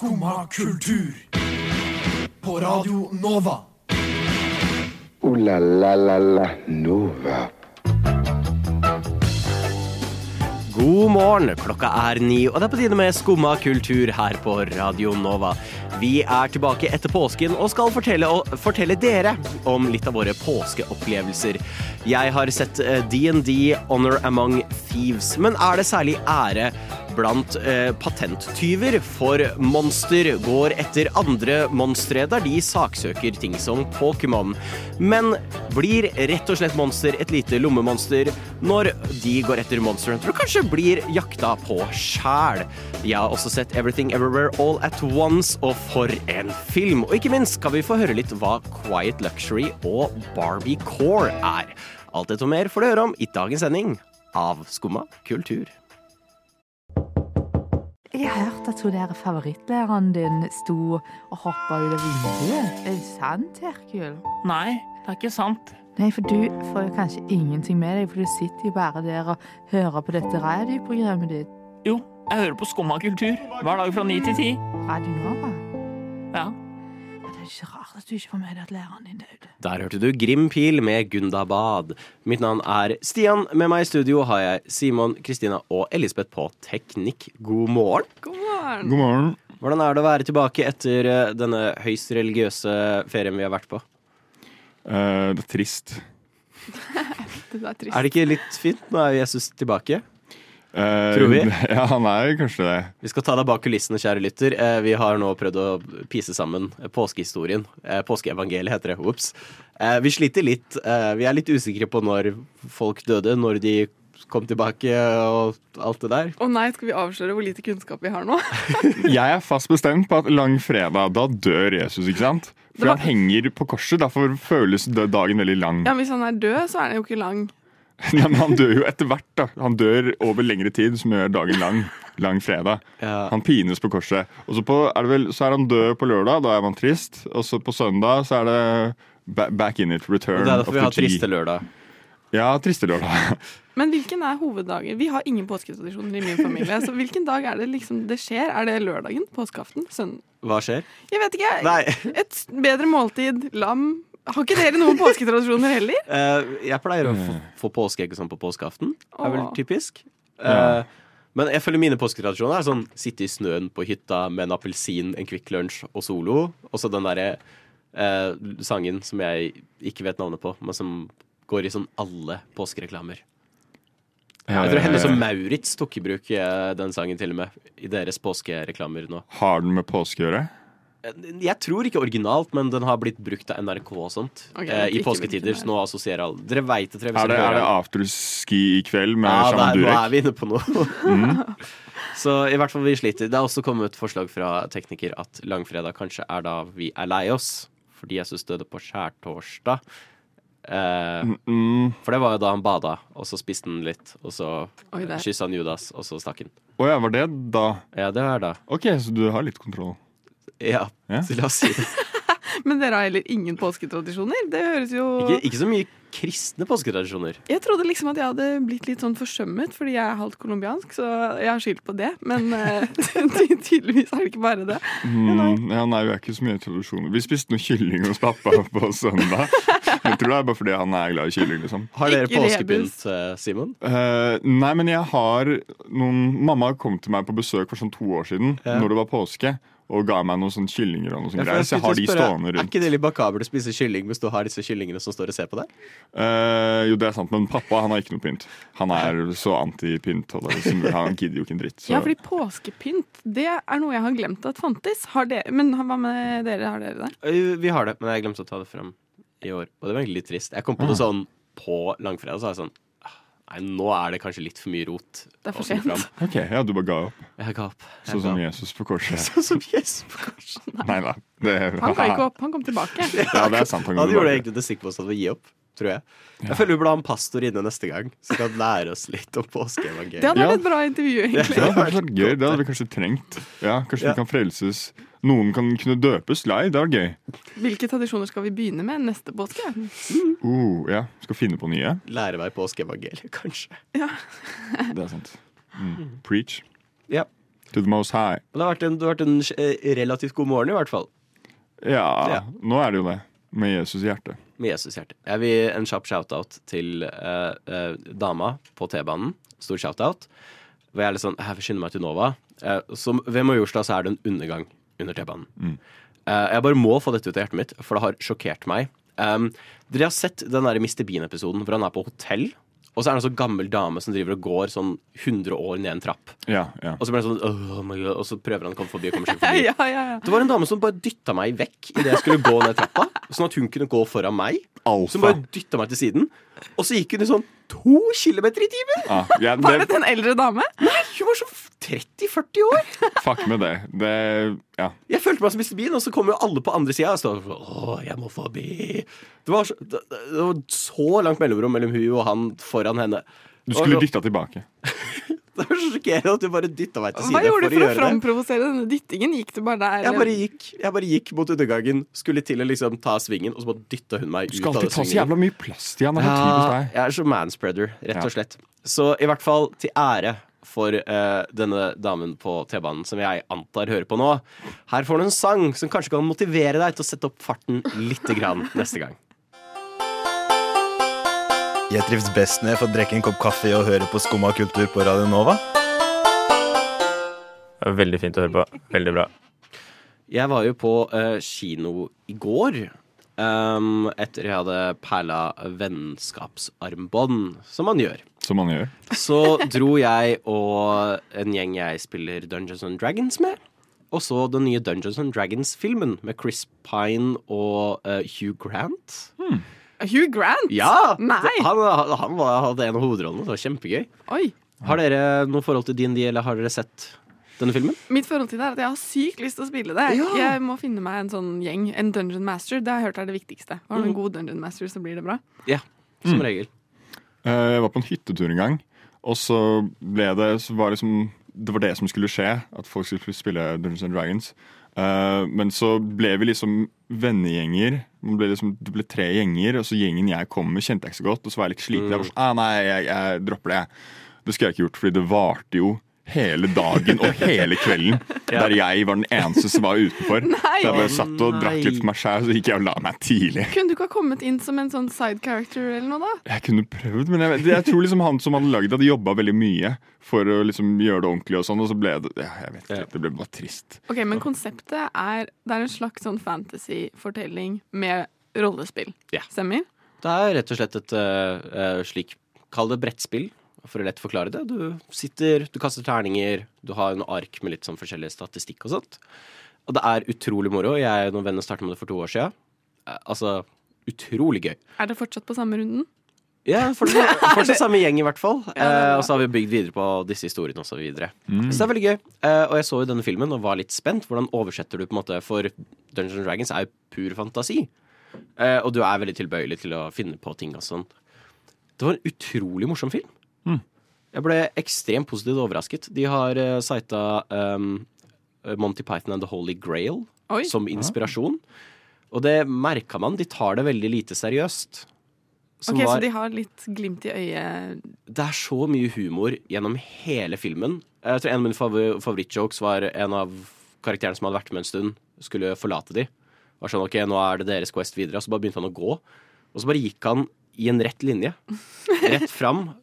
Skumma kultur. På Radio Nova. O-la-la-la-la Nova. God morgen, klokka er ni, og det er på tide med Skumma kultur her på Radio Nova. Vi er tilbake etter påsken og skal fortelle, fortelle dere om litt av våre påskeopplevelser. Jeg har sett eh, DND Honor Among Thieves, men er det særlig ære blant eh, patenttyver? For monster går etter andre monstre der de saksøker ting som Pokémon. Men blir rett og slett monster et lite lommemonster når de går etter Monster Hunter og kanskje blir jakta på sjæl? Jeg har også sett Everything Everywhere All At Once, og for en film! Og ikke minst skal vi få høre litt hva Quiet Luxury og Barbie Core er. Alt dette og mer får du høre om i dagens sending av Skumma kultur. Jeg hørte at hun der favorittlæreren din sto og hoppa ut av vinduet. Er det sant, Herkul? Nei, det er ikke sant. Nei, for du får jo kanskje ingenting med deg, for du sitter jo bare der og hører på dette radioprogrammet ditt. Jo, jeg hører på Skumma kultur hver dag fra ni til ti. Radio Nova. Ja. Det er ikke rart at du ikke får med deg at læreren din døde. Der hørte du Grim Pil med Gundabad. Mitt navn er Stian. Med meg i studio har jeg Simon, Kristina og Elisabeth på teknikk. God morgen. God morgen. God morgen. Hvordan er det å være tilbake etter eh, denne høyst religiøse ferien vi har vært på? Uh, det er trist. Det er trist. Er det ikke litt fint? Nå er Jesus tilbake. Eh, Tror vi? Ja, han er kanskje det. Vi skal ta deg bak kulissene, kjære lytter. Uh, Vi har nå prøvd å pise sammen påskehistorien. Uh, Påskeevangeliet heter det. Ops. Eh, Vi sliter litt. Eh, Vi er litt usikre på når folk døde, når de kom tilbake og alt det der. Å nei, skal vi avsløre hvor lite kunnskap vi har nå? Jeg er fast bestemt på at langfredag, da dør Jesus, ikke sant? For var- han henger på korset, derfor føles dagen veldig lang. Ja, men Hvis han er død, så er den jo ikke lang. Ja, men han dør jo etter hvert, da. Han dør over lengre tid, som gjør dagen lang. Langfredag. Ja. Han pines på korset. Og så, på, er det vel, så er han død på lørdag, da er man trist. Og så på søndag så er det back in it, return det er derfor vi har G. triste lørdag. Ja, triste lørdag. Men hvilken er hoveddagen? Vi har ingen påsketradisjoner i min familie. Så hvilken dag er det liksom det skjer? Er det lørdagen? Påskeaften? Søndag? Hva skjer? Jeg vet ikke. Nei. Et bedre måltid. Lam. Har ikke dere noen påsketradisjoner heller? Uh, jeg pleier å få, få påskeegg sånn på påskeaften. Det er vel typisk. Ja. Eh, men jeg føler mine påsketradisjoner er sånn sitte i snøen på hytta med en appelsin, en Kvikk Lunsj og Solo. Og så den derre uh, sangen som jeg ikke vet navnet på, men som går i sånn alle påskereklamer. Ja, Jeg tror Hennes og Maurits tok i bruk den sangen til og med i deres påskereklamer nå. Har den med påske å gjøre? Eh, Jeg tror ikke originalt, men den har blitt brukt av NRK og sånt Okay, eh, i påsketider. Så nå assosierer alle Dere veit det, Er det, er det afterski i kveld med Ja, Shaman Ja, nå er vi inne på noe. Mm. Så i hvert fall vi sliter. Det er også kommet forslag fra tekniker at langfredag kanskje er da vi er lei oss. Fordi Jesus døde på skjærtorsdag. Eh, Mm. for det var jo da han bada, og så spiste han litt, og så kyssa han Judas, og så stakk han. Å ja, var det da? Ja, det er da. Ok, så du har litt kontroll. Ja, Ja. så la oss si det. Men dere har heller ingen påsketradisjoner? Det høres jo Ikke, ikke så mye kristne påsketradisjoner. Jeg trodde liksom at jeg hadde blitt litt sånn forsømmet fordi jeg er halvt colombiansk, så jeg har skyldt på det. Men eh, tydeligvis er det ikke bare det. Mm, ja, nei, vi er ikke så mye tradisjoner. Vi spiste noe kylling hos pappa på søndag. Jeg tror det er bare fordi han er glad i kylling, liksom. Har dere påskepynt, eh, Simon? Uh, nei, men jeg har noen Mamma kom til meg på besøk for sånn to år siden, Ja. når det var påske, og ga meg noen sånne kyllinger og noe sånt Ja, greier. Så jeg har de spørre, stående Er ikke det litt bakabelt å spise kylling hvis du har disse kyllingene som står og ser på deg? Uh, jo, det er sant, men pappa han har ikke noe pynt. Han er så anti-pynt. det er Han gidder jo ikke en dritt. Så. Ja, fordi påskepynt det er noe jeg har glemt at fantes. Har dere, men hva med dere? Har dere det? Eh, Vi har det, men jeg glemte å ta det frem i år. Og det var egentlig litt trist. Jeg kom på det sånn på langfredag, så var jeg sånn «Ah, Nei, nå er det kanskje litt for mye rot. Det er for sent. Ok, ja, du bare ga opp. Jeg ga opp. Jeg Sånn som opp. Jesus på korset. Sånn som Jesus på korset. Nei da. Det, Han ga ikke opp, han kom tilbake. Ja, det er sant. Han Han gjorde egentlig det stikk motsatte å gi opp, tror jeg. Jeg føler vi burde ha en pastor inne neste gang, som kan lære oss litt om Det hadde hadde Ja. vært et bra intervju, egentlig. Ja, det hadde vært gøy. Det hadde vi kanskje trengt. Ja, Kanskje Ja. vi kan frelses. Noen kan kunne døpes live. Det var gøy. Hvilke tradisjoner skal vi begynne med neste påske? Uh, ja, Skal finne på nye. Lære meg påskeevangeliet, kanskje. Ja. Det er sant. Mm. Preach. Ja. To the most high. Det har vært en, det har vært en eh, relativt god morgen, i hvert fall. Ja, Ja. nå er det jo det. Med Jesus i hjertet. Med Jesus hjerte. Jeg vil en kjapp shout-out til eh, eh, dama på T-banen. Stor shout-out. Hvor jeg er litt sånn Jeg vil skynde meg til Nova. Eh, som, ved Majorstad så er det en undergang under T-banen. Eh, jeg bare må få dette ut av hjertet mitt, for det har sjokkert meg. Um, dere har sett den der Mr. Bean-episoden hvor han er på hotell, og så er det en sånn gammel dame som driver og går sånn 100 år ned en trapp. Ja, ja. Og så blir han sånn oh my God, Og så prøver han å komme forbi og kommer seg forbi. Ja, ja, ja. Det var en dame som bare dytta meg vekk idet jeg skulle gå ned trappa. Sånn at hun kunne gå foran meg. Alfa. Som bare dytta meg til siden. Og så gikk hun i sånn to kilometer i timen! Ja, ja, Var det en eldre dame? Nei, Hun var sånn 30-40 år! fuck med det. Det Ja. Jeg følte meg som Mr. Bean, og så kom jo alle på andre sida og sånn Å, jeg må forbi. Det var, så, det, det var så langt mellomrom mellom hun og han foran henne. Du skulle dytta tilbake. Det var så sjokkerende at du bare dytta meg til side Hva gjorde for du for å å framprovosere denne dyttingen? Gikk du bare der? Jeg bare gikk, jeg bare gikk mot undergangen, skulle til å liksom ta svingen, og så bare dytta hun meg ut. Du skal alltid ta så jævla mye plass, Stian. Ja, jeg er så manspreader, rett og slett. Så i hvert fall til ære for eh, denne damen på T-banen, som jeg antar hører på nå. Her får du en sang som kanskje kan motivere deg til å sette opp farten litt grann neste gang. Jeg trives best når jeg får drikke en kopp kaffe og høre på Skumma kultur på Radio Nova. Det var Veldig fint å høre på. Veldig bra. Jeg var jo på eh, kino i går. Um, etter jeg hadde perla vennskapsarmbånd, som man gjør. Som man gjør. Så dro jeg og en gjeng jeg spiller Dungeons and Dragons med. Og så den nye Dungeons and Dragons-filmen med Chris Pine og uh, Hugh Grant. Hugh Grant? Ja! Nei! Han, han var, hadde en av hovedrollene. Det var kjempegøy. Oi. Har dere noe forhold til D&D, eller har dere sett denne filmen? Mitt forhold til det er at jeg har sykt lyst til å spille det. Ja. Jeg må finne meg en sånn gjeng. En dungeon master. Det har jeg hørt er det viktigste. Har du en god dungeon master, så blir det bra. Ja, som regel. Eh, Jeg var på en hyttetur en gang, og så ble det så var det, som, det var det som skulle skje. At folk skulle spille Dungeons and Dragons. Eh, men så ble vi liksom vennegjenger. Ble liksom, det ble tre gjenger, og så gjengen jeg kom med, kjente jeg ikke så godt. Og så var jeg litt sliten. Jeg var sånn, ah, nei, jeg, jeg dropper det. Det skulle jeg ikke gjort, fordi det varte jo hele dagen og hele kvelden. Der jeg var den eneste som var utenfor. Nei. Så jeg bare satt og drakk litt for meg sjæl, så gikk jeg og la meg tidlig. Kunne du ikke ha kommet inn som en sånn side character eller noe, da? Jeg kunne prøvd, men jeg, jeg tror liksom han som hadde lagd det, hadde jobba veldig mye for å liksom gjøre det ordentlig, og sånn, og så ble det ja, Jeg vet ikke, det ble bare trist. Ok, Men konseptet er Det er en slags sånn fantasy-fortelling med rollespill. Ja. Stemmer? Det er rett og slett et eh, eh, slik Kall det brettspill, for å lett forklare det. Du sitter, du kaster terninger, du har en ark med litt sånn forskjellig statistikk og sånt. Og det er utrolig moro. Jeg og noen venner startet med det for to år siden. Eh, altså, utrolig gøy. Er det fortsatt på samme runden? Ja, fortsatt, fortsatt samme gjeng i hvert fall. Ja, er. Eh, og så har vi bygd videre på disse historiene og så videre. Så det er veldig gøy. Eh, og jeg så jo denne filmen og var litt spent. Hvordan oversetter du på en måte For Dungeons and Dragons er jo pur fantasi. Eh, og du er veldig tilbøyelig til å finne på ting og sånn. Det var en utrolig morsom film. Jeg ble ekstremt positivt overrasket. De har uh, cita um, Monty Python and The Holy Grail Oi. som inspirasjon. Og det merka man. De tar det veldig lite seriøst. Som Ok, var- Så de har litt glimt i øyet? det er så mye humor gjennom hele filmen. Jeg tror En av mine favor favorittjokes var en av karakterene som hadde vært med en stund, skulle forlate de. Var sånn, ok, nå er det deres quest videre. Og så bare begynte han å gå. Og så bare gikk han i en rett linje. Rett fram.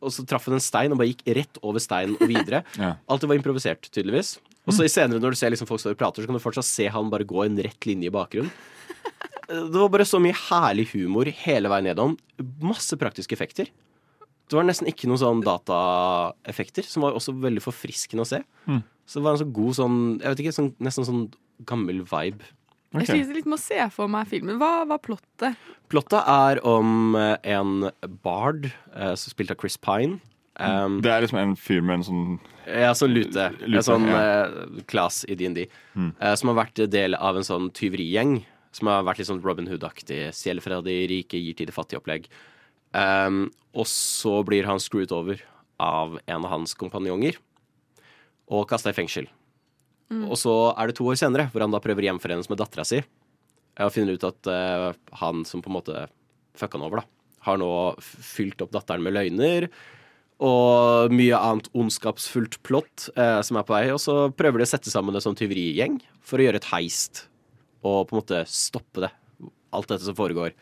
Og så traff han en stein og bare gikk rett over steinen og videre. Ja. Alt det var improvisert, tydeligvis. Og så i senere når du ser liksom folk står og prater, så kan du fortsatt se han bare gå en rett linje i bakgrunnen. Det var bare så mye herlig humor hele veien nedom. Masse praktiske effekter. Det var nesten ikke noen sånn dataeffekter, som var også veldig forfriskende å se. Så det var en så god sånn Jeg vet ikke, sånn, nesten sånn gammel vibe. Jeg sliter litt med å se for meg filmen. Hva var plottet? Plottet er om eh, en bard, eh, som spilt av Chris Pine. Um, Det er liksom en fyr med en sånn Ja, sånn lute. Lute, en sånn ja. eh, class i DND. eh, som har vært del av en sånn tyverigjeng. Som har vært litt sånn Robin Hood-aktig. Stjeler fra de rike, gir til de fattige opplegg. Um, og så blir han screwet over av en av hans kompanjonger og kasta i fengsel. Og så er det to år senere, hvor han da prøver å gjenforenes med dattera si. Og finner ut at uh, han som på en måte fucka han over, da, har nå fylt opp datteren med løgner. og mye annet ondskapsfullt plott eh, som er på vei. Og så prøver de å sette sammen en sånn tyverigjeng for å gjøre et heist og på en måte stoppe det. Alt dette som foregår.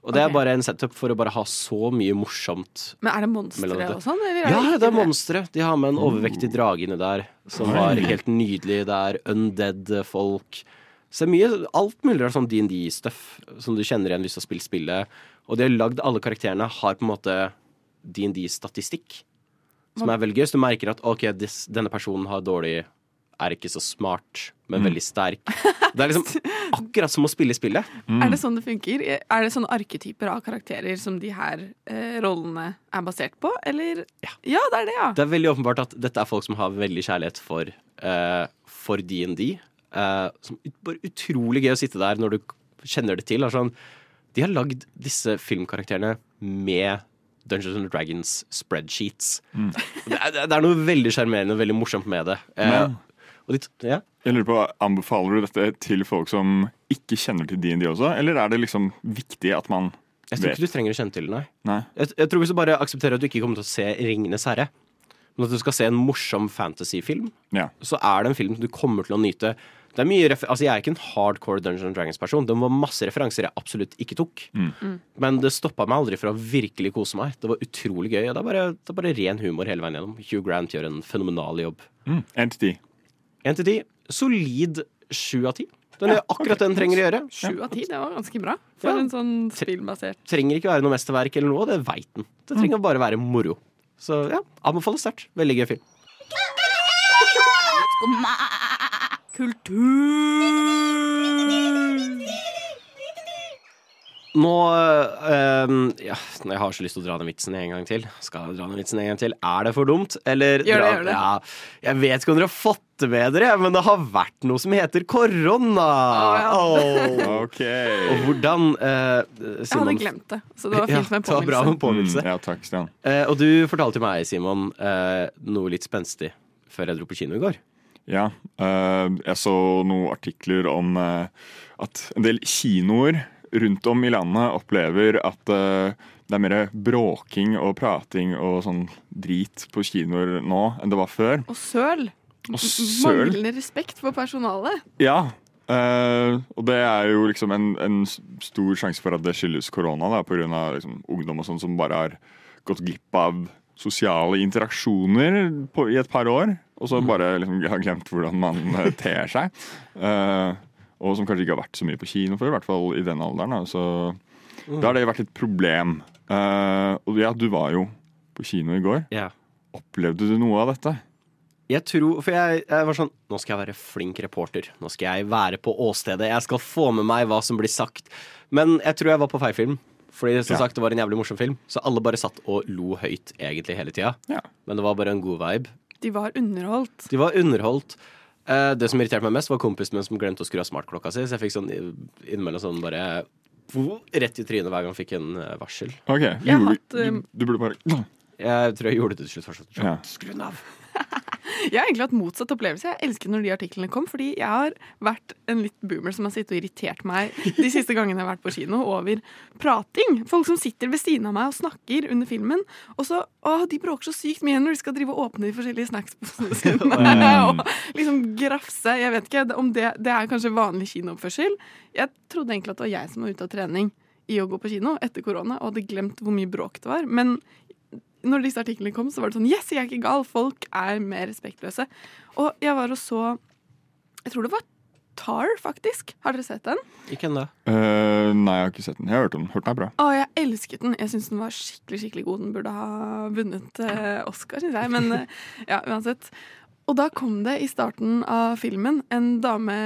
Og det okay. er bare en setup for å bare ha så mye morsomt. Men er det monstre og sånn? Ja, det er monstre. De har med en overvektig drage inni der som var helt nydelig. Det er undead folk. Så det er mye, alt mulig av sånn DND-stuff som du kjenner igjen hvis du har spilt spillet. Og de har lagd alle karakterene har på en måte DND-statistikk. Som er veldig gøy. Så du merker at ok, this, denne personen har dårlig er ikke så smart, men veldig sterk. Det er liksom akkurat som å spille spillet. Er det sånn det funker? Er det sånne arketyper av karakterer som de her eh, rollene er basert på, eller? Ja. det er det, ja. Det er veldig åpenbart at dette er folk som har veldig kjærlighet for, eh, for DND. Eh, som bare utrolig gøy å sitte der når du kjenner det til. Altså, de har lagd disse filmkarakterene med Dungeons and Dragons spreadsheets. Det, er, det er noe veldig sjarmerende og veldig morsomt med det. Eh, de, ja. Jeg lurer på, Anbefaler du dette til folk som ikke kjenner til DND også, eller er det liksom viktig at man Jeg tror vet? ikke du trenger å kjenne til det, nei. Nei. Jeg, jeg tror hvis du bare aksepterer at du ikke kommer til å se Ringenes herre, men at du skal se en morsom fantasyfilm, Ja. så er det en film som du kommer til å nyte. Det er mye refer altså Jeg er ikke en hardcore Dungeons Dragons-person. Det var masse referanser jeg absolutt ikke tok. Men det stoppa meg aldri fra å virkelig kose meg. Det var utrolig gøy. Og det er bare, det er bare ren humor hele veien gjennom. Hugh Grant gjør en fenomenal jobb. Mm. Én til ti. Solid sju av ti. Den gjør akkurat det den trenger å gjøre. Sju av ti, det var ganske bra. For Ja. en sånn spillbasert Trenger ikke være noe mesterverk eller noe, det veit den. Det trenger bare være moro. Så ja, anbefales sterkt. Veldig gøy film. Kultur. Nå eh, ja, Jeg har så lyst til å dra den vitsen en gang til. Skal jeg dra den vitsen en gang til? Er det for dumt? Eller Gjør det, dra- gjør det. Ja, jeg vet ikke om dere har fått det med dere, men det har vært noe som heter korona. ja. Åh. OK. Og hvordan eh, Jeg hadde glemt det, så det var fint med var bra med påminnelse. påminnelse. Mm, ja, takk, Stian. Uh, og du fortalte meg, Simon, uh, noe litt spenstig før jeg dro på kino i går. Ja, Uh, jeg så noen artikler om at en del kinoer rundt om i landet opplever at eh, det er mer bråking og prating og sånn drit på kinoer nå enn det var før. Og søl. Og søl. Manglende respekt for personalet. Ja, Uh, og det er jo liksom en, en stor sjanse for at det skyldes korona, da, av liksom, ungdom og sånn som bare har gått glipp av sosiale interaksjoner på, i et par år, og så bare liksom, har glemt hvordan man eh, ter seg. Eh, og som kanskje ikke har vært så mye på kino før, i hvert fall i den alderen. Da. Så da har det vært et problem. Uh, og ja, du var jo på kino i går. Ja. Opplevde du noe av dette? Jeg tror, for jeg, jeg var sånn Nå skal jeg være flink reporter. Nå skal jeg være på åstedet. Jeg skal få med meg hva som blir sagt. Men jeg tror jeg var på feil film. Fordi som Ja. sagt, det var en jævlig morsom film. Så alle bare satt og lo høyt egentlig hele tida. Ja. Men det var bare en god vibe. De var underholdt. De var underholdt. Eh, det som irriterte meg mest, var kompisen min som glemte å skru av smartklokka si. Så jeg fikk sånn innimellom sånn bare rett i trynet hver gang jeg fikk en eh, varsel. Ok, Jeg gjorde, hatt, um, du, du burde bare Jeg tror jeg gjorde det til slutt. Ja. Skru den av. Jeg har egentlig hatt motsatt opplevelse. Jeg elsker når de artiklene kom, fordi jeg har vært en litt boomer som har sittet og irritert meg de siste gangene jeg har vært på kino over prating. Folk som sitter ved siden av meg og snakker under filmen, og så å, de bråker så sykt mye når de skal drive og åpne de forskjellige snacksposene sine. og liksom grafse. Jeg vet ikke om det, det er kanskje vanlig kinooppførsel. Jeg trodde egentlig at det var jeg som var ute av trening i å gå på kino etter korona, og hadde glemt hvor mye bråk det var. Men når disse artiklene kom, så var det sånn Yes, jeg er ikke gal! Folk er mer respektløse. Og jeg var og så Jeg tror det var Tar, faktisk. Har dere sett den? Ikke ennå. Uh, Nei, jeg har ikke sett den. Jeg har hørt den. Hørt den er bra. Å, jeg elsket den. Jeg syns den var skikkelig skikkelig god. Den burde ha vunnet uh, Oscar, syns jeg. Men uh, ja, uansett. Og da kom det i starten av filmen en dame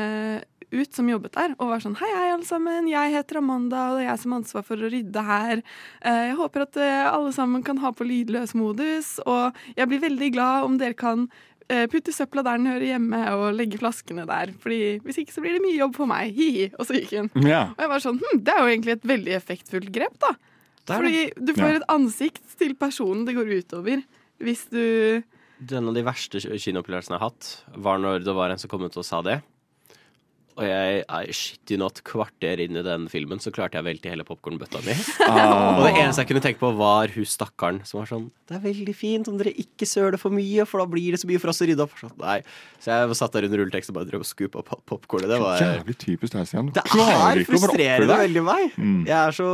ut som jobbet der, og var sånn Hei, hei, alle sammen. Jeg heter Amanda, og det er jeg som har ansvar for å rydde her. Eh, Jeg håper at eh, alle sammen kan ha på lydløs modus, og jeg blir veldig glad om dere kan eh, putte søpla der den hører hjemme, og legge flaskene der. Fordi hvis ikke så blir det mye jobb for meg. Hi-hi. Og så gikk hun. Ja. Og jeg var sånn, hm, Det er jo egentlig et veldig effektfullt grep, da. Det Fordi du får Ja. et ansikt til personen det går utover. Hvis du Den av de verste ki- kinoopplevelsene jeg har hatt, var når det var en som kom ut og sa det. Og jeg er shitty not kvarter inn i den filmen, så klarte jeg å velte hele popkornbøtta mi. Ah. Og det eneste jeg kunne tenke på, var hun stakkaren som var sånn Det er veldig fint om dere ikke søler for mye, for da blir det så mye for oss å rydde opp. Sånn, nei. Så jeg satt der under rulletekst og bare drev og skupa popkornet. Det var Jævlig typisk deg, Stian. Du Det klarer er ikke å bare oppføre frustrerende veldig meg. Mm. Jeg er så,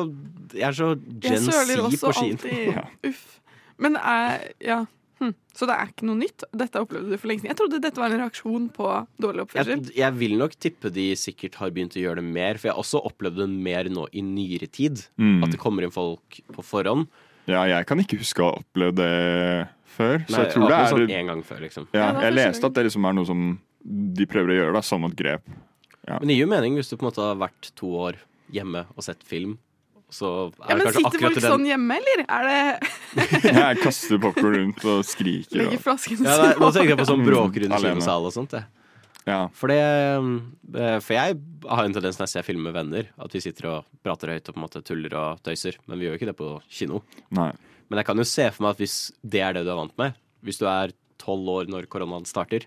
jeg er så Jeg Gen Z også på ski. alltid. Uff. Men er, ja. Hm. Så det er ikke noe nytt? Dette opplevde du for lenge siden? Jeg trodde dette var en reaksjon på dårlig oppførsel. Jeg, jeg vil nok tippe de sikkert har begynt å gjøre det mer, for jeg har også opplevd det mer nå i nyere tid. Mm. At det kommer inn folk på forhånd. Ja, jeg kan ikke huske å ha opplevd det før. Så Nei, jeg tror det er sånn en gang før, liksom. ja, Ja, Jeg leste at det liksom er noe som de prøver å gjøre, da, som et grep. Men det gir jo mening hvis du på en måte har vært to år hjemme og sett film. Så er Ja, men Sitter folk den sånn hjemme, eller? Er det Jeg kaster popkorn rundt og skriker. Legger flasken ja, nei, Nå tenker jeg på sånn Mm, alene. kinosal og sånt. Ja. For, det, eh, for jeg har en tendens når jeg ser film med venner, at vi sitter og prater høyt og på en måte tuller og tøyser. Men vi gjør jo ikke det på kino. Nei. Men jeg kan jo se for meg at hvis det er det du er vant med, hvis du er tolv år når koronaen starter,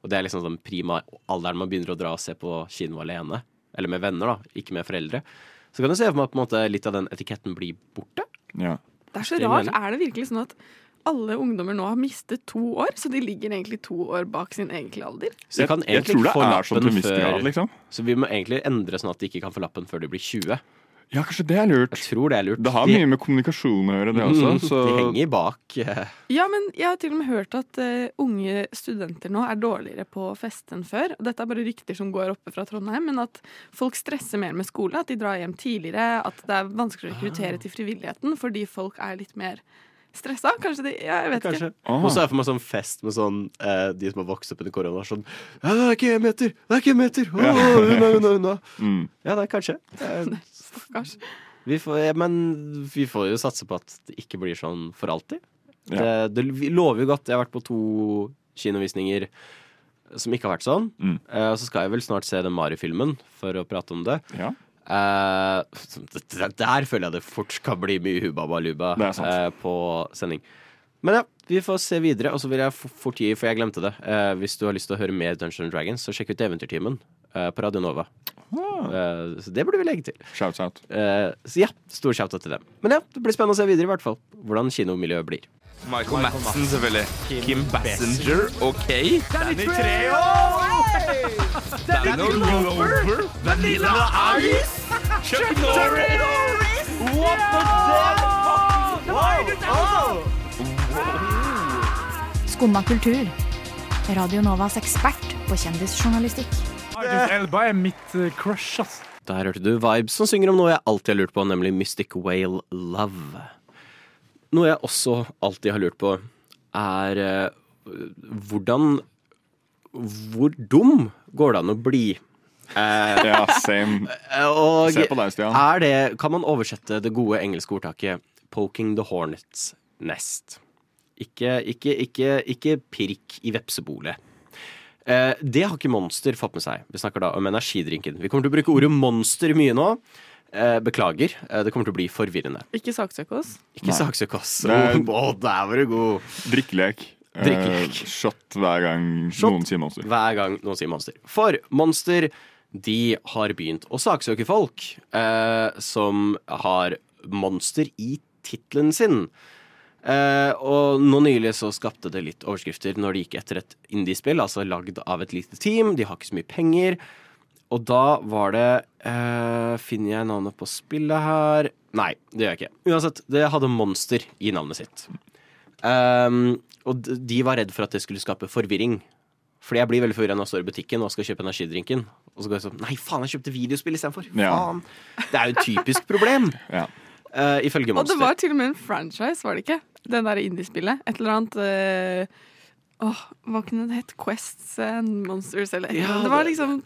og det er liksom sånn prima alderen man begynner å dra og se på kino alene, eller med venner, da, ikke med foreldre, så kan du se for meg at på en måte, litt av den etiketten blir borte. Ja. Det er så rart. Er det virkelig sånn at alle ungdommer nå har mistet to år, så de ligger egentlig to år bak sin egentlige alder? Så de kan jeg, jeg tror det få er sånn til en viss grad, liksom. Så vi må egentlig endre sånn at de ikke kan få lappen før de blir 20. Ja, kanskje det er lurt. Jeg tror det er lurt. Det har De- mye med kommunikasjon å gjøre, det også. Mm, Så De henger bak. eh, Ja, men jeg har til og med hørt at uh, unge studenter nå er dårligere på fest enn før. Og dette er bare rykter som går oppe fra Trondheim, men at folk stresser mer med skole. At de drar hjem tidligere. At det er vanskelig å rekruttere til frivilligheten fordi folk er litt mer stressa. Kanskje de Ja, jeg vet ikke. Kanskje. Ah. Og så er det for meg sånn fest med sånn eh, de som har vokst opp under korona. Sånn ja, 'Det er ikke en meter! Det er ikke en meter!' Ja. unna, unna, unna. mm. Ja, det er kanskje. Eh, Stakkars. Vi får, ja, men vi får jo satse på at det ikke blir sånn for alltid. Ja. Det, det lover jo godt. Jeg har vært på to kinovisninger som ikke har vært sånn. Mm. Uh, så skal jeg vel snart se den Mari-filmen for å prate om det. ja. Uh, det- det- der føler jeg det fort kan bli mye hubba baluba sant. eh, på sending. Men ja, vi får se videre. Og så vil jeg fort gi, for jeg glemte det eh, Hvis du har lyst til å høre mer Dungeons Dragons, så sjekk ut Eventyrtimen eh, på Radio Nova. Ah. Eh, så det burde vi legge til. Shouts out. Eh, så ja, stor shout-out til dem. Men ja, det blir spennende å se videre, i hvert fall. Hvordan kinomiljøet blir. Michael Madsen, selvfølgelig. Kim Bassinger, OK. Danny Treo! Danny Glover! Vanilla Ice! Chuck Norris! What the fuck? Skumma kultur. Radio Novas ekspert på kjendisjournalistikk. Idris Elba er mitt eh, crush, ass. Der hørte du Vibes som synger om noe jeg alltid har lurt på, nemlig Mystic Whale Love. Noe jeg også alltid har lurt på, er uh, hvordan Hvor dum går det an å bli? Uh, Ja, same. og Se på deg, Stian. er det, kan man oversette det gode engelske ordtaket 'poking the hornet's nest'? Ikke, ikke, ikke, ikke pirk i vepsebolet. Eh, det har ikke Monster fått med seg. Vi snakker da om energidrinken. Vi kommer til å bruke ordet monster mye nå. Eh, beklager. Eh, det kommer til å bli forvirrende. Ikke saksøk oss. Ikke saksøk oss. Det er- der var du god. Drikkelek. Eh, shot hver gang Shot. noen sier monster. Hver gang noen sier monster. For monster, de har begynt å saksøke folk eh, som har monster i tittelen sin. Eh, og nå nylig så skapte det litt overskrifter når de gikk etter et indiespill, altså lagd av et lite team. De har ikke så mye penger. Og da var det uh, Finner jeg navnet på spillet her? Nei, det gjør jeg ikke. Uansett, det hadde monster i navnet sitt. Um, og de var redd for at det skulle skape forvirring. Fordi jeg blir veldig forvirra når jeg står i butikken og skal kjøpe energidrinken. Og så går jeg sånn Nei, faen, jeg kjøpte videospill istedenfor. Ja. Faen. Det er jo et typisk problem. Ja. Uh, ifølge Og det var til og med en franchise, var det ikke? Den der indiespillet. Et eller annet eh, Åh, Hva kunne det hett? Quests and Monsters, eller Ja. Det var liksom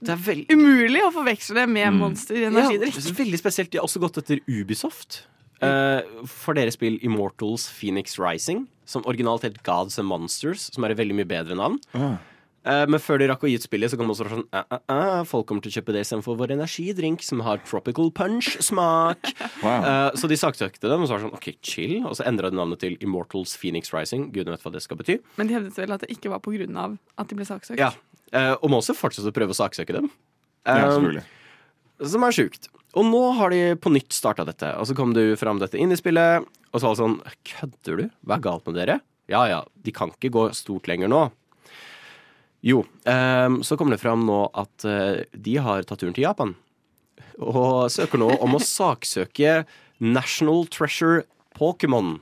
Det er veld... umulig å forveksle det med Mm. Monster energidrikk. det er veldig spesielt. De har også gått etter Ubisoft. Uh, for deres spill Immortals Phoenix Rising, som originalt het Gods and Monsters, som er et veldig mye bedre navn. Ah. Eh, men før de rakk å gi ut spillet, så kom det også sånn eh, eh, eh, Folk kommer til å kjøpe det istedenfor vår energidrink, som har tropical punch-smak. Wow. Eh, så de saksøkte dem, og så var det sånn OK, chill. Og så endra de navnet til Immortals Phoenix Rising. Gudene vet hva det skal bety. Men de hevdet vel at det ikke var på grunn av at de ble saksøkt. Ja. og må også fortsette å prøve å saksøke dem. Ja, Um, selvfølgelig. som er sjukt. Og nå har de på nytt starta dette. Og så kom du fram dette inn i spillet, og så var det sånn Kødder du? Hva er galt med dere? Ja ja, de kan ikke gå stort lenger nå. Jo, ehm, så kommer det fram nå at eh, de har tatt turen til Japan. Og søker nå om å saksøke National Treasure Pokémon.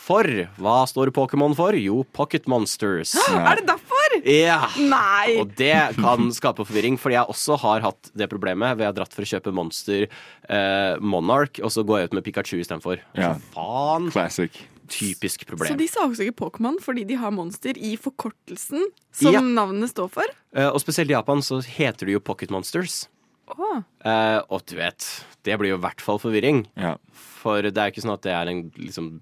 For hva står Pokémon for? Jo, Pocket Monsters. Er det derfor? Ja. Nei! Og det kan skape forvirring, fordi jeg også har hatt det problemet ved jeg har dratt for å kjøpe Monster eh, Monarch, og så går jeg ut med Pikachu istedenfor. Ja. Faen! Classic. Typisk problem. Så de saksøker Pokémon fordi de har monster i forkortelsen som Ja. navnet står for? Uh, og spesielt i Japan så heter det jo Pocket Monsters. Åh. Uh, og du vet, det blir jo i hvert fall forvirring. Ja. For det er ikke sånn at det er en, liksom,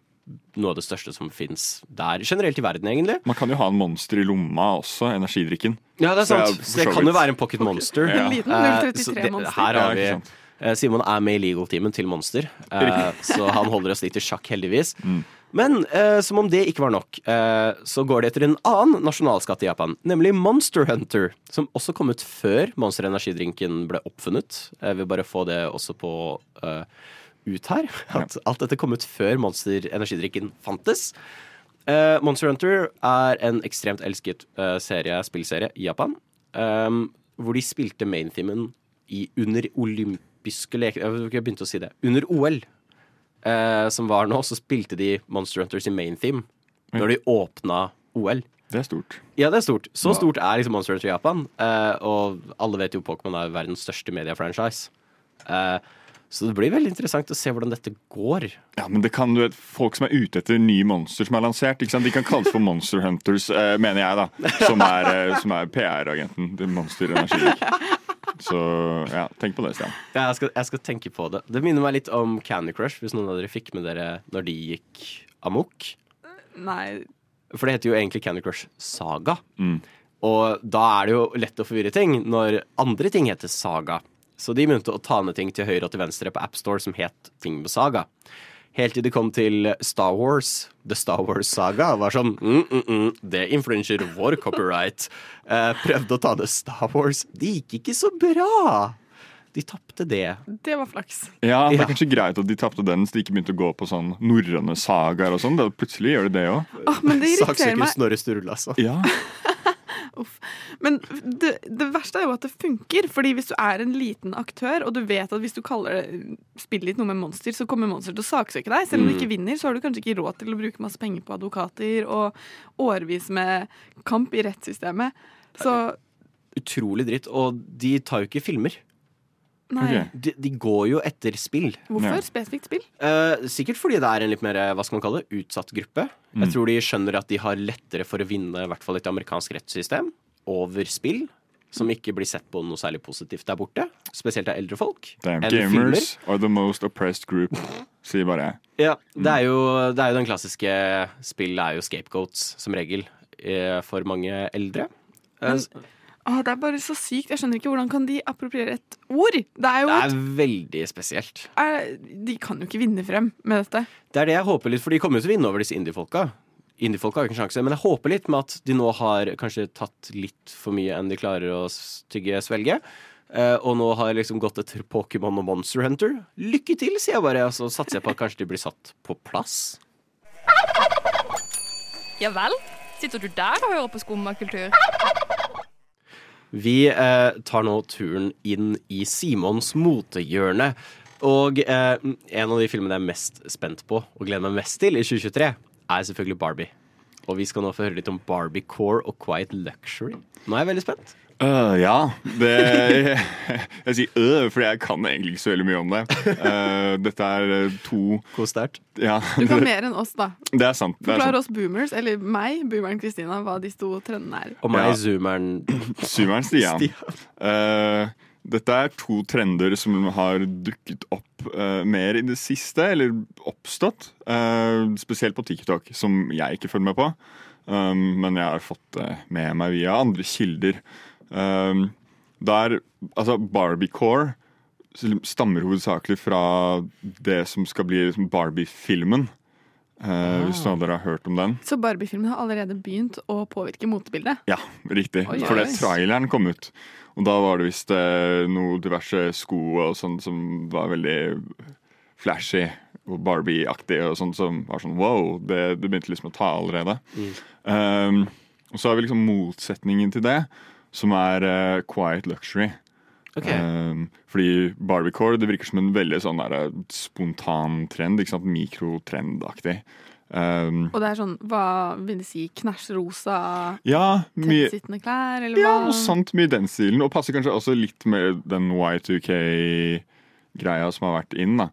noe av det største som fins der generelt i verden, egentlig. Man kan jo ha en monster i lomma også, energidrikken. Ja, det er Så sant. jeg- Så det kan jo være en pocket monster. Ja. En liten Eh, 033 så det- monster. Her har vi eh, Simon er med i legal-teamen til Monster, eh, så han holder oss litt i sjakk, heldigvis. Mm. Men eh, som om det ikke var nok, eh, så går det etter en annen nasjonalskatt i Japan, nemlig Monster Hunter, som også kom ut før Monster Energidrinken ble oppfunnet. Jeg vil bare få det også på eh, ut her, at alt dette kom ut før Monster Energidrikken fantes. Eh, Monster Hunter er en ekstremt elsket eh, serie, spillserie i Japan. hvor de spilte mainthemen i under olympiske leker jeg begynte å si det. Under OL, eh, som var nå, så spilte de Monster Hunters i maintheme når de åpna OL. Det er stort. Ja, det er stort. Så stort er liksom Monster Hunter i Japan. eh, og alle vet jo Pokémon er verdens største mediefranchise. Eh, så det blir veldig interessant å se hvordan dette går. Ja, men det kan du vet, Folk som er ute etter nye monster som er lansert, de kan kalles for Monster Hunters, eh, mener jeg, da. Som er, eh, er PR-agenten til Monster Energidrikk. Så ja, tenk på det, Stian. Ja, jeg, skal, jeg skal tenke på det. Det minner meg litt om Candy Crush, hvis noen av dere fikk med dere når de gikk amok. Nei. For det heter jo egentlig Candy Crush Saga. Mm. Og da er det jo lett å forvirre ting når andre ting heter Saga. Så de begynte å ta ned ting til høyre og til venstre på AppStore som het ting med Saga. Helt til de kom til Star Wars. The Star Wars Saga var sånn mm, mm, mm, Det influenser vår copyright. Eh, prøvde å ta ned Star Wars. Det gikk ikke så bra. De tapte det. Det var flaks. Ja, Det Ja. er kanskje greit at de tapte den, så de ikke begynte å gå på sånn norrøne sagaer og sånn. Plutselig gjør de det òg. Åh, men det irriterer Saksøker. Snorre Sturle, altså. Ja. Men det, det verste er jo at det funker. Fordi hvis du er en liten aktør, og du vet at hvis du kaller det spiller litt noe med monster, så kommer monster til å saksøke deg. Selv om du Mm. ikke vinner, så har du kanskje ikke råd til å bruke masse penger på advokater og årevis med kamp i rettssystemet. Så Utrolig dritt. Og de tar jo ikke filmer. Nei. De, de går jo etter spill. Hvorfor Ja. spesifikt spill? Eh, sikkert fordi det er en litt mer hva skal man kalle det, utsatt gruppe. Mm. Jeg tror de skjønner at de har lettere for å vinne i hvert fall et amerikansk rettssystem over spill. Som ikke blir sett på noe særlig positivt der borte. Spesielt av eldre folk. Damn, gamers gamers are the most oppressed group, sier bare jeg. Ja, det er, jo, det er jo den klassiske Spill er jo scapegoats, som regel, eh, for mange eldre. Eh, Men- Åh, det er bare så sykt. Jeg skjønner ikke hvordan kan de appropriere et ord? Det er jo det et, er veldig spesielt. er, De kan jo ikke vinne frem med dette. Det er det jeg håper litt, for de kommer jo til å vinne over disse indie-folka. Indie-folka har ikke en sjanse, men jeg håper litt med at de nå har kanskje tatt litt for mye enn de klarer å stygge svelge. Eh, og nå har jeg liksom gått etter Pokémon og Monster Hunter. Lykke til, sier jeg bare. Og så satser jeg på at kanskje de blir satt på plass. Ja vel? Sitter du der og hører på skummakultur? Vi eh, tar nå turen inn i Simons motehjørne. Og eh, en av de filmene jeg er mest spent på og gleder meg mest til i 2023, er selvfølgelig Barbie. Og vi skal nå få høre litt om Barbie Core og Quiet Luxury. Nå er jeg veldig spent. Øh, ja. Det, jeg sier øh, fordi jeg kan egentlig ikke så veldig mye om det. Uh, dette er øh, to Hvor sterkt? Ja, Du kan mer enn oss, da. det er sant. Forklar oss boomers, eller meg, boomeren Kristina, hva de to trendene er. Og meg, Ja. zoomeren Zoomeren Stian. Eh, dette er to trender som har dukket opp eh, mer i det siste, eller oppstått. eh, spesielt på TikTok, som jeg ikke følger med på. Um, men jeg har fått det med meg via andre kilder. Um, der, altså Barbiecore stammer hovedsakelig fra det som skal bli liksom Barbie-filmen. Eh, Hvis noen av dere har hørt om den. Så Barbie-filmen har allerede begynt å påvirke motebildet. Ja, riktig. Oi, For oi. det traileren kom ut. Og da var det visst uh, noe diverse sko og sånn som var veldig flashy og Barbie-aktig og sånn som var sånn wow, det, det begynte liksom å ta allerede. Um, og så har vi liksom motsetningen til det, som er uh, quiet luxury. Ok. Um, fordi barbicore det virker som en veldig sånn der, eh, spontan trend. ikke sant? Mikrotrendaktig. Um, Og det er sånn, hva vil det si, knæsjrosa, ja, tettsittende klær, eller ja, hva? noe sant mye i den stilen. Og passer kanskje også litt med den Y2K-greia som har vært inn. da.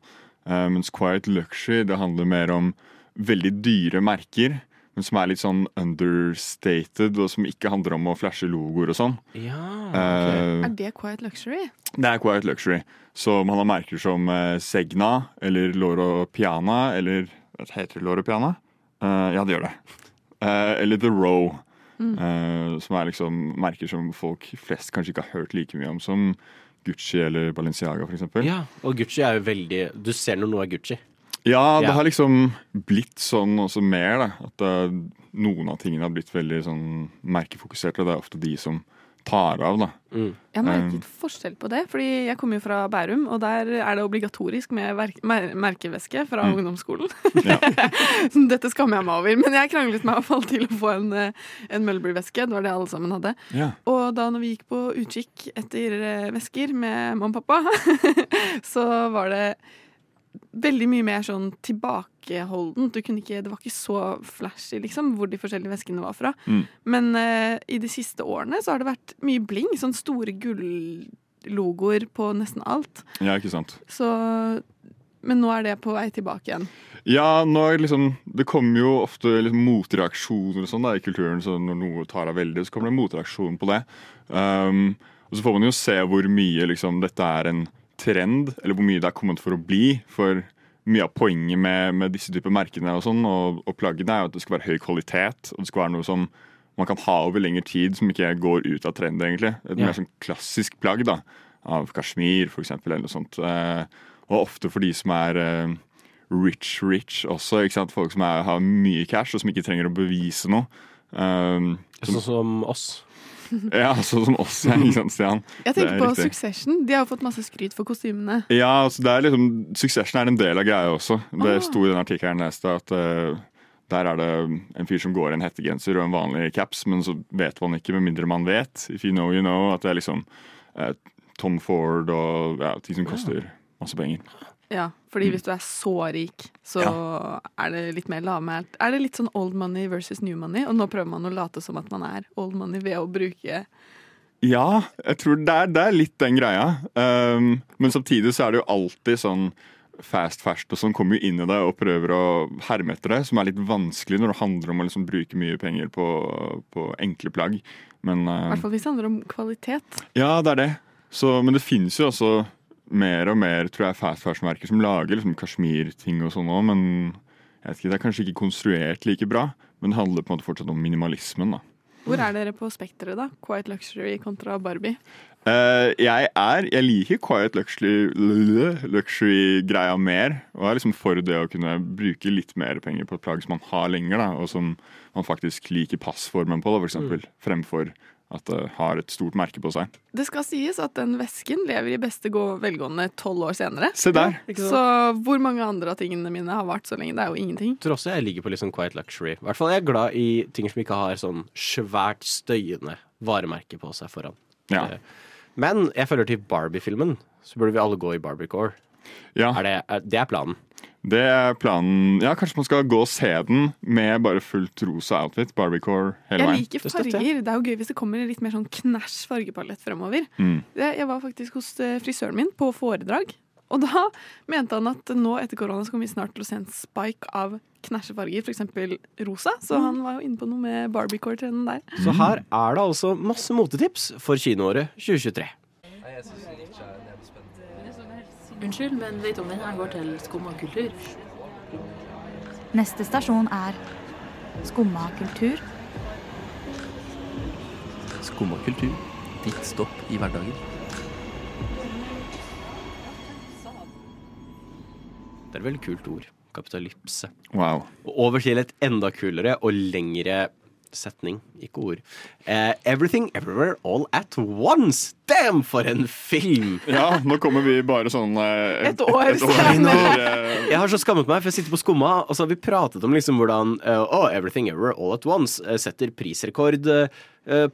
Uh, mens Quiet Luxury det handler mer om veldig dyre merker. Men som er litt sånn understated, og som ikke handler om å flashe logoer og sånn. Ja, Uh, Er det quiet luxury? det er Quiet Luxury. Så man har merker som uh, Segna eller Loro Piana eller heter det Loro Piana? Uh, ja, det gjør det. Eh, eller The Row. Mm. eh, som er liksom merker som folk flest kanskje ikke har hørt like mye om som Gucci eller Balenciaga, f.eks. Ja, og Gucci er jo veldig Du ser når noe er Gucci. Ja, det Ja. har liksom blitt sånn også mer, da. At uh, noen av tingene har blitt veldig sånn merkefokusert, og det er ofte de som tar av, da. Jeg har merket forskjell på det, fordi jeg kommer jo fra Bærum, og der er det obligatorisk med mer merkeveske fra Mm. ungdomsskolen. Så Dette skammer jeg meg over, men jeg kranglet meg i hvert fall til å få en, eh, en Mulberry-veske. Det var det alle sammen hadde. Ja. Og da når vi gikk på utkikk etter eh, vesker med mamma og pappa, så var det veldig mye mer sånn tilbakeholdent. Du kunne ikke, det var ikke så flashy, liksom, hvor de forskjellige veskene var fra. Mm. Men uh, i de siste årene så har det vært mye bling. Sånn store gullogoer på nesten alt. Ja, ikke sant. Så Men nå er det på vei tilbake igjen. Ja, nå er liksom Det kommer jo ofte liksom motreaksjoner og sånn da i kulturen. Så når noe tar av veldig, så kommer det en motreaksjon på det. Um, og så får man jo se hvor mye liksom dette er en trend, eller hvor mye det er kommet for å bli. For mye av poenget med, med disse typer merkene og sånn, og, og plaggene er jo at det skal være høy kvalitet. Og det skal være noe som man kan ha over lengre tid, som ikke går ut av trend, egentlig. Et Ja. mer sånn klassisk plagg da, av kasjmir, for eksempel, eller noe sånt. Eh, og ofte for de som er eh, rich, rich også. Ikke sant? Folk som er, har mye cash, og som ikke trenger å bevise noe. Um, Sånn som oss. ja, sånn som oss, ja, ikke sant, Stian? Jeg tenker er på riktig. Succession. De har jo fått masse skryt for kostymene. Ja, altså det er liksom, Succession er en del av greia også. Det Ah. sto i den artikkelen jeg leste at uh, der er det en fyr som går i en hettegenser og en vanlig caps, men så vet man ikke, med mindre man vet, if you know, you know, at det er liksom uh, Tom Ford og ja, ting som koster masse penger. Ja, fordi hvis du er så rik, så er det litt mer lavmælt. Er det litt sånn old money versus new money? Og nå prøver man å late som at man er old money ved å bruke Ja, jeg tror det er, det er litt den greia. Um, men samtidig så er det jo alltid sånn fast fast og sånn kommer jo inn i det og prøver å herme etter det, som er litt vanskelig når det handler om å liksom bruke mye penger på, på enkle plagg. Men I uh, hvert fall hvis det handler om kvalitet. ja, det er det. Så, men det finnes jo også mer og mer tror jeg, fast fashion-merker som lager liksom kasjmirting og sånn òg, men jeg vet ikke, det er kanskje ikke konstruert like bra. Men det handler på en måte fortsatt om minimalismen. da. Hvor er dere på spekteret, da? Quiet luxury kontra Barbie? Uh, jeg er Jeg liker quiet luxury- luxury-greia mer. Og er liksom for det å kunne bruke litt mer penger på et plagg som man har lenger, da, og som man faktisk liker passformen på, da, for eksempel, fremfor at det har et stort merke på seg. Det skal sies at den vesken lever i beste gå- velgående tolv år senere. Se der! Så hvor mange andre av tingene mine har vart så lenge? Det er jo ingenting. tror også jeg ligger på litt sånn quiet luxury. I hvert fall jeg er glad i ting som ikke har sånn svært støyende varemerke på seg foran. Ja. Eh, Men jeg føler til Barbie-filmen så burde vi alle gå i Barbie-core. Ja. Det, det er planen. Det er planen. Ja, Kanskje man skal gå og se den med bare fullt rosa outfit. Barbiecore hele veien. Jeg liker farger. Det er jo gøy hvis det kommer litt mer sånn knæsj fargepalett fremover. Mm. Jeg var faktisk hos eh, frisøren min på foredrag. Og da mente han at nå etter korona så kommer vi snart til å se en spike av knæsjefarger, f.eks. rosa. Så han var jo inne på noe med Barbiecore-trenden der. Så her er det altså masse motetips for kinoåret 2023. Unnskyld, men vet du om den her går til Skumma kultur? Neste stasjon er Skumma kultur. Skumma kultur. Ditt stopp i hverdagen. Det er et veldig kult ord. Kapitalypse. Wow. Og over til et enda kulere og lengre Setning, ikke ord. Eh, Everything Everywhere All At Once! Damn, for en film! Ja, nå kommer vi bare sånn eh, Et år et år eh, Jeg har så skammet meg, for jeg sitter på Skumma, og så har vi pratet om liksom hvordan oh, Everything Everywhere All At Once setter prisrekord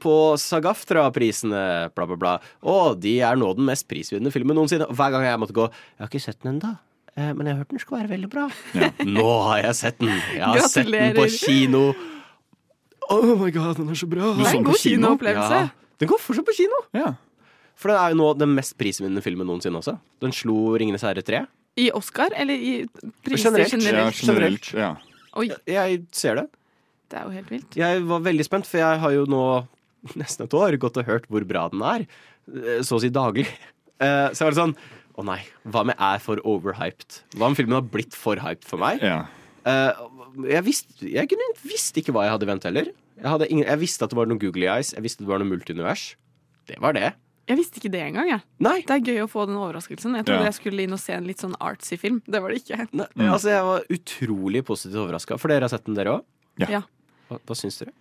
på Sagaftra-prisene, bla, bla, bla. Og de er nå den mest prisvinnende filmen noensinne. Og hver gang jeg måtte gå Jeg har ikke sett den ennå. Men jeg har hørt den skal være veldig bra. Nå har jeg sett den! Jeg har sett den på kino. Oh my god, den er så bra! Det er en god kinoopplevelse. Ja. Den går fortsatt på kino. Ja. For det er jo nå den mest prisvinnende filmen noensinne også. Den slo 'Ringenes herre 3'. I Oscar, eller i priser Generelt. generelt? Ja, generelt. Ja. Oi, Jeg ser det. det er jo helt vilt. Jeg var veldig spent, for jeg har jo nå nesten et år gått og hørt hvor bra den er. eh, Så å si daglig. Eh, Så jeg var litt sånn Å nei, hva om jeg er for overhyped? Hva om filmen har blitt for hyped for meg? Ja. Eh, Jeg, visste, jeg kunne, visste ikke hva jeg hadde ventet heller. Jeg, hadde ingen, jeg visste at det var noen googly eyes, jeg visste det var noe multiunivers. Det var det. Jeg visste ikke det engang. jeg. Nei. Det er gøy å få den overraskelsen. Jeg trodde Ja. jeg skulle inn og se en litt sånn artsy film. Det var det ikke. Nei, Altså, jeg var utrolig positivt overraska. For dere har sett den, dere òg? Ja. Hva, hva syns dere?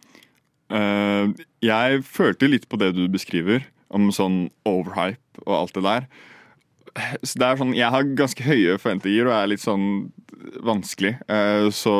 Uh, jeg følte litt på det du beskriver, om sånn overhype og alt det der. Så det er sånn, Jeg har ganske høye forventninger og er litt sånn vanskelig. Eh, så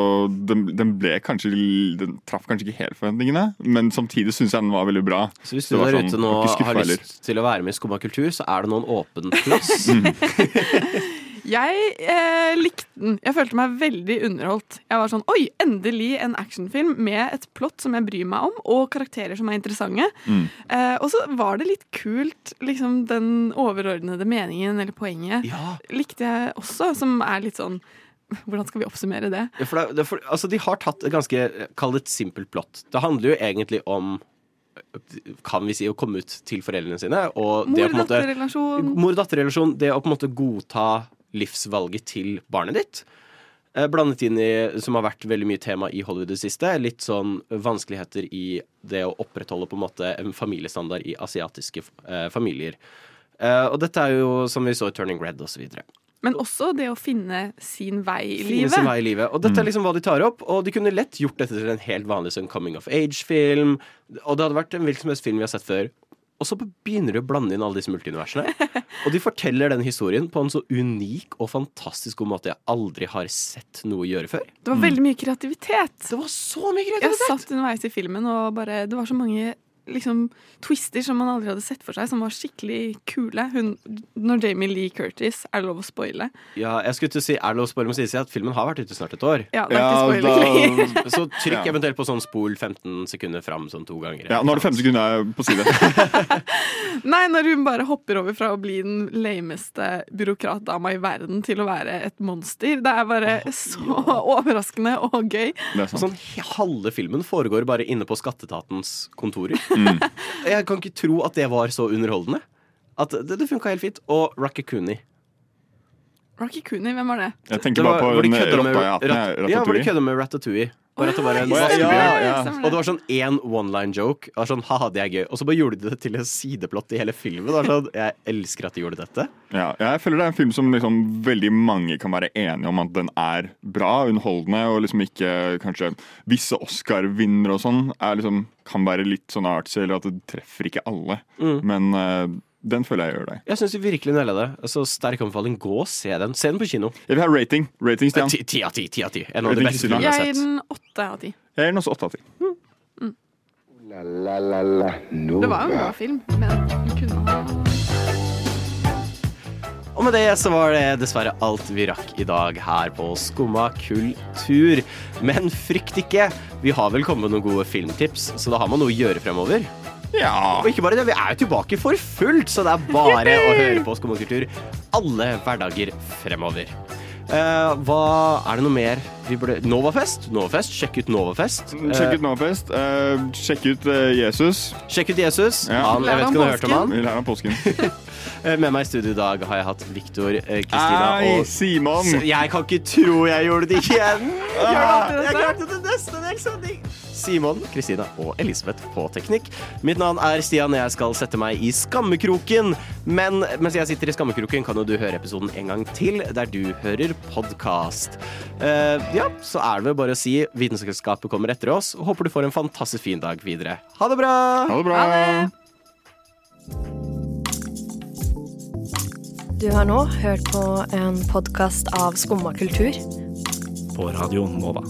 den, den ble kanskje Den traff kanskje ikke helt forventningene, men samtidig syns jeg den var veldig bra. Så hvis du der sånn, ute nå har lyst til å være med i Skumma kultur, så er det nå en åpen plass. Jeg eh, likte den. Jeg følte meg veldig underholdt. Jeg var sånn Oi, endelig en actionfilm med et plott som jeg bryr meg om, og karakterer som er interessante. Mm. Eh, og så var det litt kult, liksom den overordnede meningen eller poenget. Likte jeg også, som er litt sånn Hvordan skal vi oppsummere det? Ja, For det, det, for, altså, de har tatt et ganske Kall det et simpelt plott. Det handler jo egentlig om kan vi si, å komme ut til foreldrene sine. Og Mor-datter-relasjon. Mor-datter-relasjon. Det å på en måte godta livsvalget til barnet ditt. Eh, Blandet inn i, som har vært veldig mye tema i Hollywood i det siste, litt sånn vanskeligheter i det å opprettholde på en måte en familiestandard i asiatiske eh, familier. Eh, og dette er jo som vi så i Turning Red osv. Men også det å finne sin vei i Finne livet. sin vei i livet. Og dette er liksom hva de tar opp. Og de kunne lett gjort dette til en helt vanlig sånn coming of age-film. Og det hadde vært en hvilken som helst film vi har sett før. Og så begynner de å blande inn alle disse multiuniversene. Og de forteller den historien på en så unik og fantastisk god måte jeg aldri har sett noe gjøre før. Det var veldig mye kreativitet. Det var så mye kreativitet! Jeg satt underveis i filmen, og bare, det var så mange liksom, twister som man aldri hadde sett for seg, som var skikkelig kule. Hun, når Jamie Lee Curtis Er det lov å spoile? Ja, jeg skulle til å si, Er det lov å spoile, men si at filmen har vært ute snart et år? Ja, det er ikke da, lenger. Så trykk Ja. eventuelt på sånn spol 15 sekunder fram sånn to ganger. Ja, Nå er det 15 sekunder på side. Nei, når hun bare hopper over fra å bli den lameste byråkratdama i verden til å være et monster. Det er bare så overraskende og gøy. Sånn, halve filmen foregår bare inne på skatteetatens kontorer. Jeg kan ikke tro at det var så underholdende. At det, det funka helt fint. Og Raccoonie. Rocky Cooney, hvem var det? Jeg tenker bare på Ratatouille. den rotta i Ja, hvor de kødder med Ratatouille. Bare at det var en ja, ja, ja. Og det var sånn én one-line joke. Det var sånn, haha, det er gøy. Og så bare gjorde de det til en sideplott i hele filmen. Sånn, Jeg elsker at de gjorde dette. Ja, jeg føler det er en film som liksom veldig mange kan være enige om at den er bra, underholdende, og liksom ikke kanskje visse Oscar-vinnere og sånn liksom, kan være litt sånn artsy, eller at det treffer ikke alle. Mm. Men eh, den føler jeg gjør deg. Jeg syns vi virkelig naila det. Altså, sterk anbefaling. Gå og se den. Se den på kino. Jeg vil ha rating. Rating, Stian. Ti av ti. ti av ti. En av de beste filmene jeg Jeg gir den åtte av ti. Jeg gir den også åtte av ti. La, la, la, la. Det var jo en bra film, men den kunne ha Og med det så var det dessverre alt vi rakk i dag her på Skumma kultur. Men frykt ikke, vi har vel kommet med noen gode filmtips, så da har man noe å gjøre fremover. Ja. Og ikke bare det, vi er jo tilbake for fullt, så det er bare å høre på Skummakultur alle hverdager fremover. Uh, hva Er det noe mer vi burde Novafest? Novafest, Sjekk ut Novafest. Sjekk ut Novafest. Uh, sjekk ut uh, Jesus. Sjekk ut Jesus. Ja. Han, jeg vet ikke om du har hørt om han. Lær ham påsken. Eh, Med meg i studio i dag har jeg hatt Viktor, eh, Kristina og Simon! Jeg kan ikke tro jeg gjorde det igjen! Jeg klarte det nesten! Det er ikke så digg. Simon, Kristina og Elisabeth på teknikk. Mitt navn er Stian, jeg skal sette meg i skammekroken. Men mens jeg sitter i skammekroken, kan jo du høre episoden en gang til, der du hører podkast. ja, så er det vel bare å si Vitenskapsselskapet kommer etter oss. Håper du får en fantastisk fin dag videre. Ha det bra! Ha det bra! Du har nå hørt på en podkast av Skumma kultur. På Radio Nova.